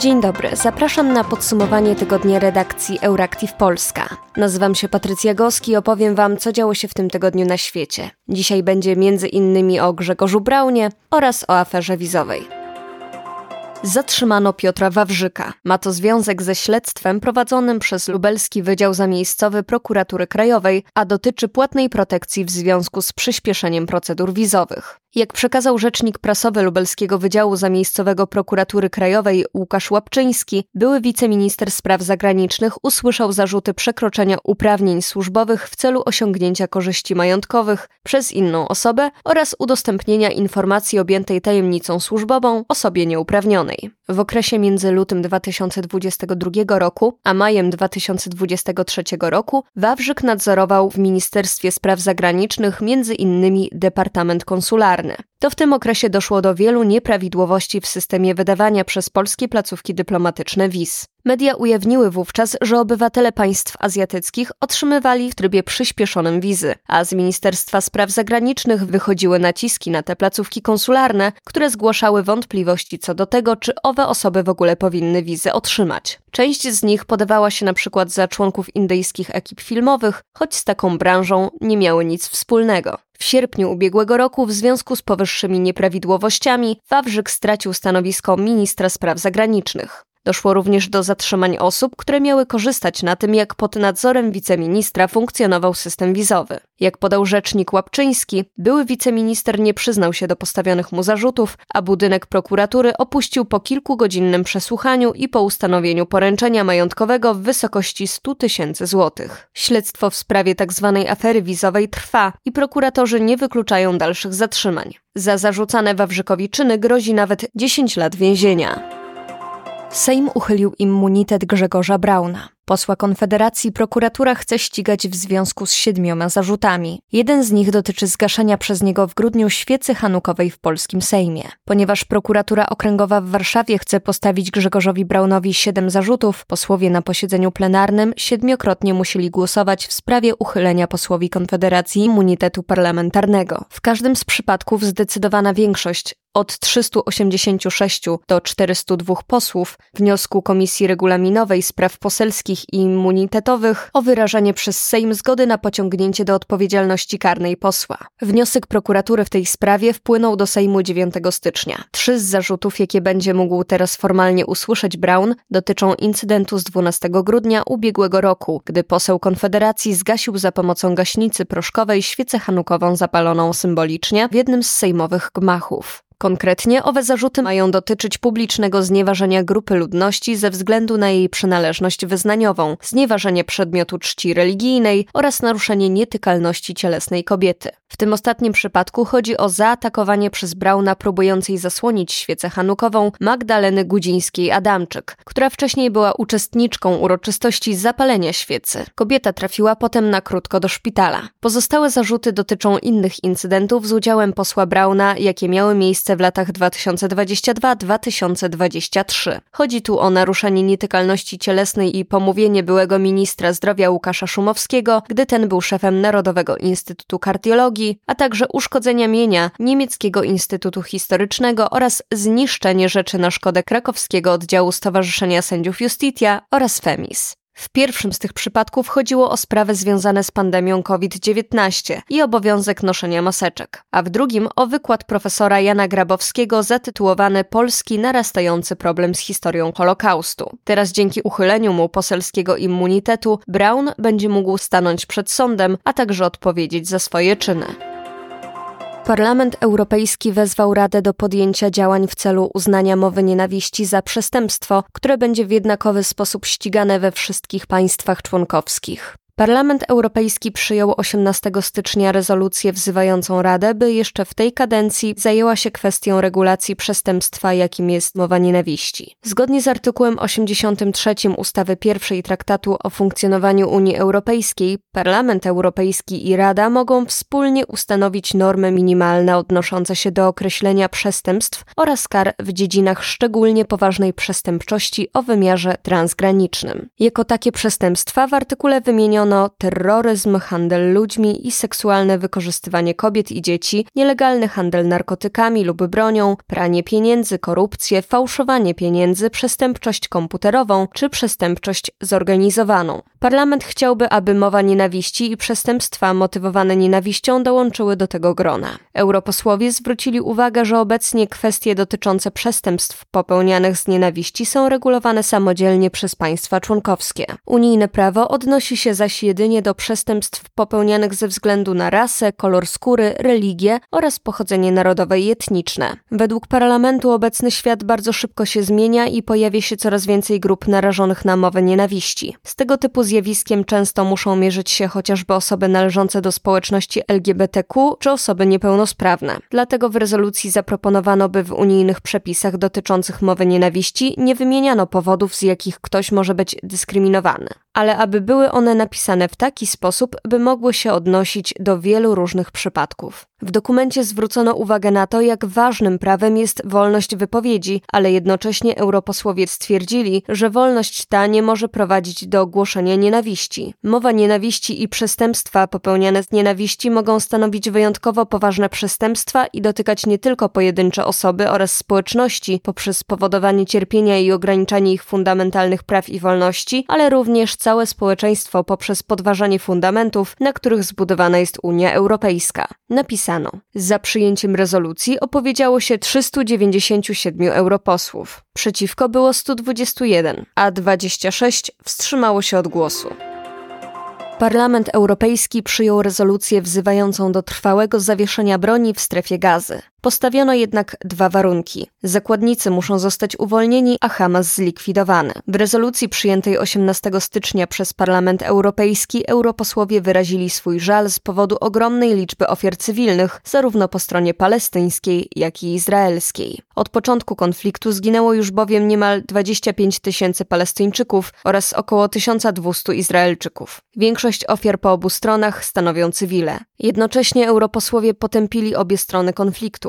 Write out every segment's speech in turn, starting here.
Dzień dobry, zapraszam na podsumowanie tygodnia redakcji Euractiv Polska. Nazywam się Patrycja Goski i opowiem Wam, co działo się w tym tygodniu na świecie. Dzisiaj będzie między innymi o Grzegorzu Braunie oraz o aferze wizowej zatrzymano Piotra Wawrzyka. Ma to związek ze śledztwem prowadzonym przez Lubelski Wydział Zamiejscowy Prokuratury Krajowej, a dotyczy płatnej protekcji w związku z przyspieszeniem procedur wizowych. Jak przekazał rzecznik prasowy Lubelskiego Wydziału Zamiejscowego Prokuratury Krajowej Łukasz Łapczyński, były wiceminister spraw zagranicznych usłyszał zarzuty przekroczenia uprawnień służbowych w celu osiągnięcia korzyści majątkowych przez inną osobę oraz udostępnienia informacji objętej tajemnicą służbową osobie nieuprawnionej. W okresie między lutym 2022 roku a majem 2023 roku Wawrzyk nadzorował w Ministerstwie Spraw Zagranicznych m.in. Departament Konsularny. To w tym okresie doszło do wielu nieprawidłowości w systemie wydawania przez polskie placówki dyplomatyczne wiz. Media ujawniły wówczas, że obywatele państw azjatyckich otrzymywali w trybie przyspieszonym wizy, a z Ministerstwa Spraw Zagranicznych wychodziły naciski na te placówki konsularne, które zgłaszały wątpliwości co do tego, czy owe osoby w ogóle powinny wizy otrzymać. Część z nich podawała się na przykład za członków indyjskich ekip filmowych, choć z taką branżą nie miały nic wspólnego. W sierpniu ubiegłego roku w związku z powyższymi nieprawidłowościami Wawrzyk stracił stanowisko ministra spraw zagranicznych. Doszło również do zatrzymań osób, które miały korzystać na tym, jak pod nadzorem wiceministra funkcjonował system wizowy. Jak podał rzecznik Łapczyński, były wiceminister nie przyznał się do postawionych mu zarzutów, a budynek prokuratury opuścił po kilkugodzinnym przesłuchaniu i po ustanowieniu poręczenia majątkowego w wysokości 100 tysięcy złotych. Śledztwo w sprawie tzw. Tak afery wizowej trwa i prokuratorzy nie wykluczają dalszych zatrzymań. Za zarzucane Wawrzykowi czyny grozi nawet 10 lat więzienia. Sejm uchylił immunitet Grzegorza Brauna. Posła Konfederacji prokuratura chce ścigać w związku z siedmioma zarzutami. Jeden z nich dotyczy zgaszenia przez niego w grudniu świecy hanukowej w polskim Sejmie. Ponieważ prokuratura okręgowa w Warszawie chce postawić Grzegorzowi Braunowi siedem zarzutów, posłowie na posiedzeniu plenarnym siedmiokrotnie musieli głosować w sprawie uchylenia posłowi Konfederacji immunitetu parlamentarnego. W każdym z przypadków zdecydowana większość od 386 do 402 posłów wniosku Komisji Regulaminowej Spraw Poselskich i Immunitetowych o wyrażanie przez Sejm zgody na pociągnięcie do odpowiedzialności karnej posła. Wniosek prokuratury w tej sprawie wpłynął do Sejmu 9 stycznia. Trzy z zarzutów, jakie będzie mógł teraz formalnie usłyszeć Brown, dotyczą incydentu z 12 grudnia ubiegłego roku, gdy poseł Konfederacji zgasił za pomocą gaśnicy proszkowej świecę hanukową zapaloną symbolicznie w jednym z sejmowych gmachów. Konkretnie owe zarzuty mają dotyczyć publicznego znieważenia grupy ludności ze względu na jej przynależność wyznaniową, znieważenie przedmiotu czci religijnej oraz naruszenie nietykalności cielesnej kobiety. W tym ostatnim przypadku chodzi o zaatakowanie przez Brauna próbującej zasłonić świecę hanukową Magdaleny Gudzińskiej-Adamczyk, która wcześniej była uczestniczką uroczystości zapalenia świecy. Kobieta trafiła potem na krótko do szpitala. Pozostałe zarzuty dotyczą innych incydentów z udziałem posła Brauna, jakie miały miejsce w latach 2022-2023. Chodzi tu o naruszenie nietykalności cielesnej i pomówienie byłego ministra zdrowia Łukasza Szumowskiego, gdy ten był szefem Narodowego Instytutu Kardiologii, a także uszkodzenia mienia Niemieckiego Instytutu Historycznego oraz zniszczenie rzeczy na szkodę krakowskiego oddziału Stowarzyszenia Sędziów Justitia oraz FEMIS. W pierwszym z tych przypadków chodziło o sprawy związane z pandemią COVID-19 i obowiązek noszenia maseczek, a w drugim o wykład profesora Jana Grabowskiego zatytułowany Polski narastający problem z historią Holokaustu. Teraz dzięki uchyleniu mu poselskiego immunitetu Brown będzie mógł stanąć przed sądem, a także odpowiedzieć za swoje czyny. Parlament Europejski wezwał Radę do podjęcia działań w celu uznania mowy nienawiści za przestępstwo, które będzie w jednakowy sposób ścigane we wszystkich państwach członkowskich. Parlament Europejski przyjął 18 stycznia rezolucję wzywającą Radę, by jeszcze w tej kadencji zajęła się kwestią regulacji przestępstwa, jakim jest mowa nienawiści. Zgodnie z artykułem 83 ustawy pierwszej Traktatu o funkcjonowaniu Unii Europejskiej, Parlament Europejski i Rada mogą wspólnie ustanowić normy minimalne odnoszące się do określenia przestępstw oraz kar w dziedzinach szczególnie poważnej przestępczości o wymiarze transgranicznym. Jako takie przestępstwa w artykule wymieniono wskazano terroryzm, handel ludźmi i seksualne wykorzystywanie kobiet i dzieci, nielegalny handel narkotykami lub bronią, pranie pieniędzy, korupcję, fałszowanie pieniędzy, przestępczość komputerową czy przestępczość zorganizowaną. Parlament chciałby, aby mowa nienawiści i przestępstwa motywowane nienawiścią dołączyły do tego grona. Europosłowie zwrócili uwagę, że obecnie kwestie dotyczące przestępstw popełnianych z nienawiści są regulowane samodzielnie przez państwa członkowskie. Unijne prawo odnosi się zaś jedynie do przestępstw popełnianych ze względu na rasę, kolor skóry, religię oraz pochodzenie narodowe i etniczne. Według parlamentu obecny świat bardzo szybko się zmienia i pojawia się coraz więcej grup narażonych na mowę nienawiści. Z tego typu zjawiskiem często muszą mierzyć się chociażby osoby należące do społeczności LGBTQ czy osoby niepełnosprawne. Dlatego w rezolucji zaproponowano, by w unijnych przepisach dotyczących mowy nienawiści nie wymieniano powodów, z jakich ktoś może być dyskryminowany, ale aby były one napisane w taki sposób, by mogły się odnosić do wielu różnych przypadków. W dokumencie zwrócono uwagę na to, jak ważnym prawem jest wolność wypowiedzi, ale jednocześnie europosłowie stwierdzili, że wolność ta nie może prowadzić do głoszenia nienawiści. Mowa nienawiści i przestępstwa popełniane z nienawiści mogą stanowić wyjątkowo poważne przestępstwa i dotykać nie tylko pojedyncze osoby oraz społeczności poprzez spowodowanie cierpienia i ograniczanie ich fundamentalnych praw i wolności, ale również całe społeczeństwo poprzez podważanie fundamentów, na których zbudowana jest Unia Europejska. Napisano: Za przyjęciem rezolucji opowiedziało się 397 europosłów. Przeciwko było 121, a 26 wstrzymało się od głosu. Parlament Europejski przyjął rezolucję wzywającą do trwałego zawieszenia broni w strefie gazy. Postawiono jednak dwa warunki. Zakładnicy muszą zostać uwolnieni, a Hamas zlikwidowany. W rezolucji przyjętej 18 stycznia przez Parlament Europejski europosłowie wyrazili swój żal z powodu ogromnej liczby ofiar cywilnych, zarówno po stronie palestyńskiej, jak i izraelskiej. Od początku konfliktu zginęło już bowiem niemal 25 tysięcy Palestyńczyków oraz około 1200 Izraelczyków. Większość ofiar po obu stronach stanowią cywile. Jednocześnie europosłowie potępili obie strony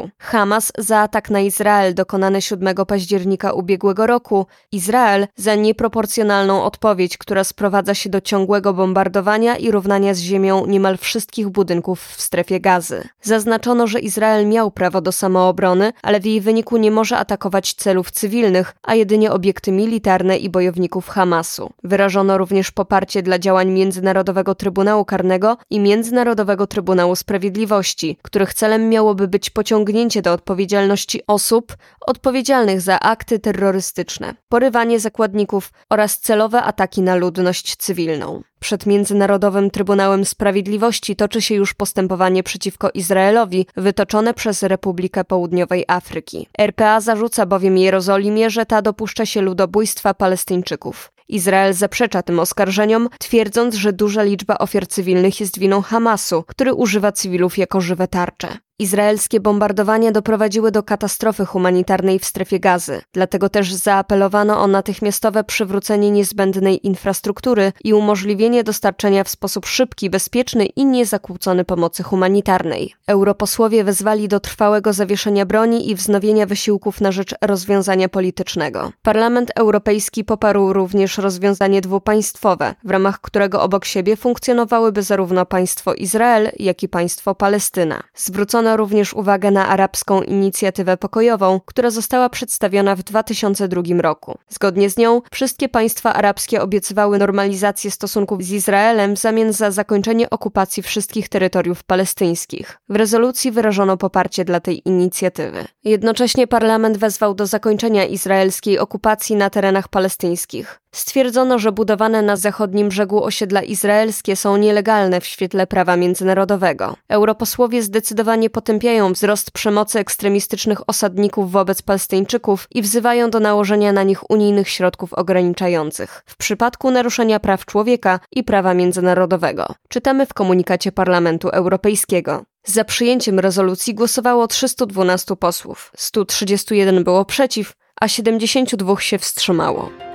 konfliktu. Hamas za atak na Izrael dokonany 7 października ubiegłego roku, Izrael za nieproporcjonalną odpowiedź, która sprowadza się do ciągłego bombardowania i równania z ziemią niemal wszystkich budynków w strefie gazy. Zaznaczono, że Izrael miał prawo do samoobrony, ale w jej wyniku nie może atakować celów cywilnych, a jedynie obiekty militarne i bojowników Hamasu. Wyrażono również poparcie dla działań Międzynarodowego Trybunału Karnego i Międzynarodowego Trybunału Sprawiedliwości, których celem miałoby być pociągnięcie pociągnięcie do odpowiedzialności osób odpowiedzialnych za akty terrorystyczne, porywanie zakładników oraz celowe ataki na ludność cywilną. Przed Międzynarodowym Trybunałem Sprawiedliwości toczy się już postępowanie przeciwko Izraelowi, wytoczone przez Republikę Południowej Afryki. RPA zarzuca bowiem Jerozolimie, że ta dopuszcza się ludobójstwa Palestyńczyków. Izrael zaprzecza tym oskarżeniom, twierdząc, że duża liczba ofiar cywilnych jest winą Hamasu, który używa cywilów jako żywe tarcze. Izraelskie bombardowania doprowadziły do katastrofy humanitarnej w strefie gazy, dlatego też zaapelowano o natychmiastowe przywrócenie niezbędnej infrastruktury i umożliwienie dostarczenia w sposób szybki, bezpieczny i niezakłócony pomocy humanitarnej. Europosłowie wezwali do trwałego zawieszenia broni i wznowienia wysiłków na rzecz rozwiązania politycznego. Parlament Europejski poparł również rozwiązanie dwupaństwowe, w ramach którego obok siebie funkcjonowałyby zarówno państwo Izrael, jak i państwo Palestyna. Zwrócono zwrócono również uwagę na arabską inicjatywę pokojową, która została przedstawiona w 2002 roku. Zgodnie z nią wszystkie państwa arabskie obiecywały normalizację stosunków z Izraelem w zamian za zakończenie okupacji wszystkich terytoriów palestyńskich. W rezolucji wyrażono poparcie dla tej inicjatywy. Jednocześnie parlament wezwał do zakończenia izraelskiej okupacji na terenach palestyńskich. Stwierdzono, że budowane na zachodnim brzegu osiedla izraelskie są nielegalne w świetle prawa międzynarodowego. Europosłowie zdecydowanie potępiają wzrost przemocy ekstremistycznych osadników wobec Palestyńczyków i wzywają do nałożenia na nich unijnych środków ograniczających w przypadku naruszenia praw człowieka i prawa międzynarodowego. Czytamy w komunikacie Parlamentu Europejskiego. Za przyjęciem rezolucji głosowało 312 posłów, 131 było przeciw, a 72 się wstrzymało.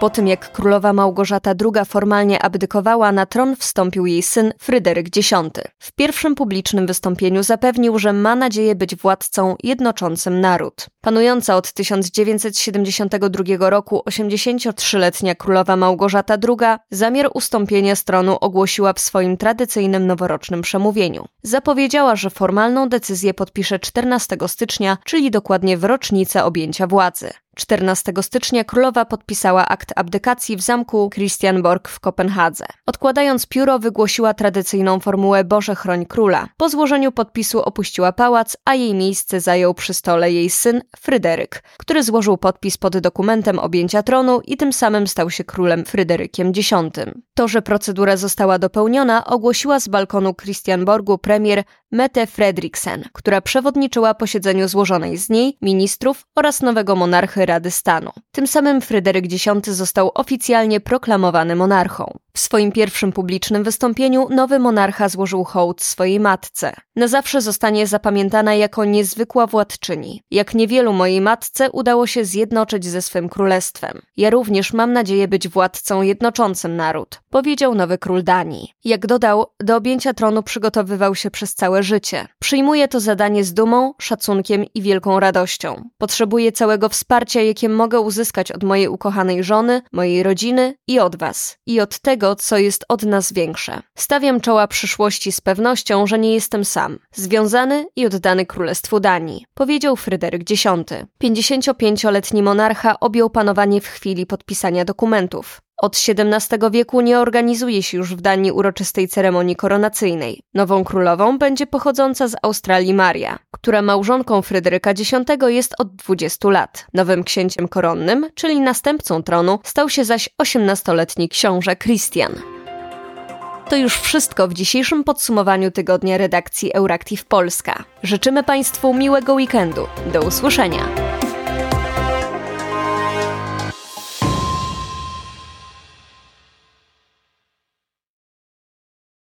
Po tym jak królowa Małgorzata II formalnie abdykowała, na tron wstąpił jej syn Fryderyk X. W pierwszym publicznym wystąpieniu zapewnił, że ma nadzieję być władcą jednoczącym naród. Panująca od 1972 roku 83-letnia królowa Małgorzata II zamiar ustąpienia z tronu ogłosiła w swoim tradycyjnym noworocznym przemówieniu. Zapowiedziała, że formalną decyzję podpisze 14 stycznia, czyli dokładnie w rocznicę objęcia władzy. 14 stycznia królowa podpisała akt abdykacji w zamku Christianborg w Kopenhadze. Odkładając pióro, wygłosiła tradycyjną formułę Boże chroń króla. Po złożeniu podpisu opuściła pałac, a jej miejsce zajął przy stole jej syn Fryderyk, który złożył podpis pod dokumentem objęcia tronu i tym samym stał się królem Fryderykiem X. To, że procedura została dopełniona, ogłosiła z balkonu Christianborgu premier Mette Fredriksen, która przewodniczyła posiedzeniu złożonej z niej ministrów oraz nowego monarchy Rady Stanu. Tym samym Fryderyk X został oficjalnie proklamowany monarchą. W swoim pierwszym publicznym wystąpieniu nowy monarcha złożył hołd swojej matce. Na zawsze zostanie zapamiętana jako niezwykła władczyni. Jak niewielu mojej matce udało się zjednoczyć ze swym królestwem. Ja również mam nadzieję być władcą jednoczącym naród, powiedział nowy król Danii. Jak dodał, do objęcia tronu przygotowywał się przez całe życie. Przyjmuję to zadanie z dumą, szacunkiem i wielką radością. Potrzebuję całego wsparcia, jakie mogę uzyskać od mojej ukochanej żony, mojej rodziny i od was. I od tego, co jest od nas większe. Stawiam czoła przyszłości z pewnością, że nie jestem sam. Związany i oddany Królestwu Danii, powiedział Fryderyk X. 55-letni monarcha objął panowanie w chwili podpisania dokumentów. Od XVII wieku nie organizuje się już w Danii uroczystej ceremonii koronacyjnej. Nową królową będzie pochodząca z Australii Maria, która małżonką Fryderyka X jest od 20 lat. Nowym księciem koronnym, czyli następcą tronu, stał się zaś 18-letni książę Christian. To już wszystko w dzisiejszym podsumowaniu tygodnia redakcji Euractiv Polska. Życzymy Państwu miłego weekendu. Do usłyszenia.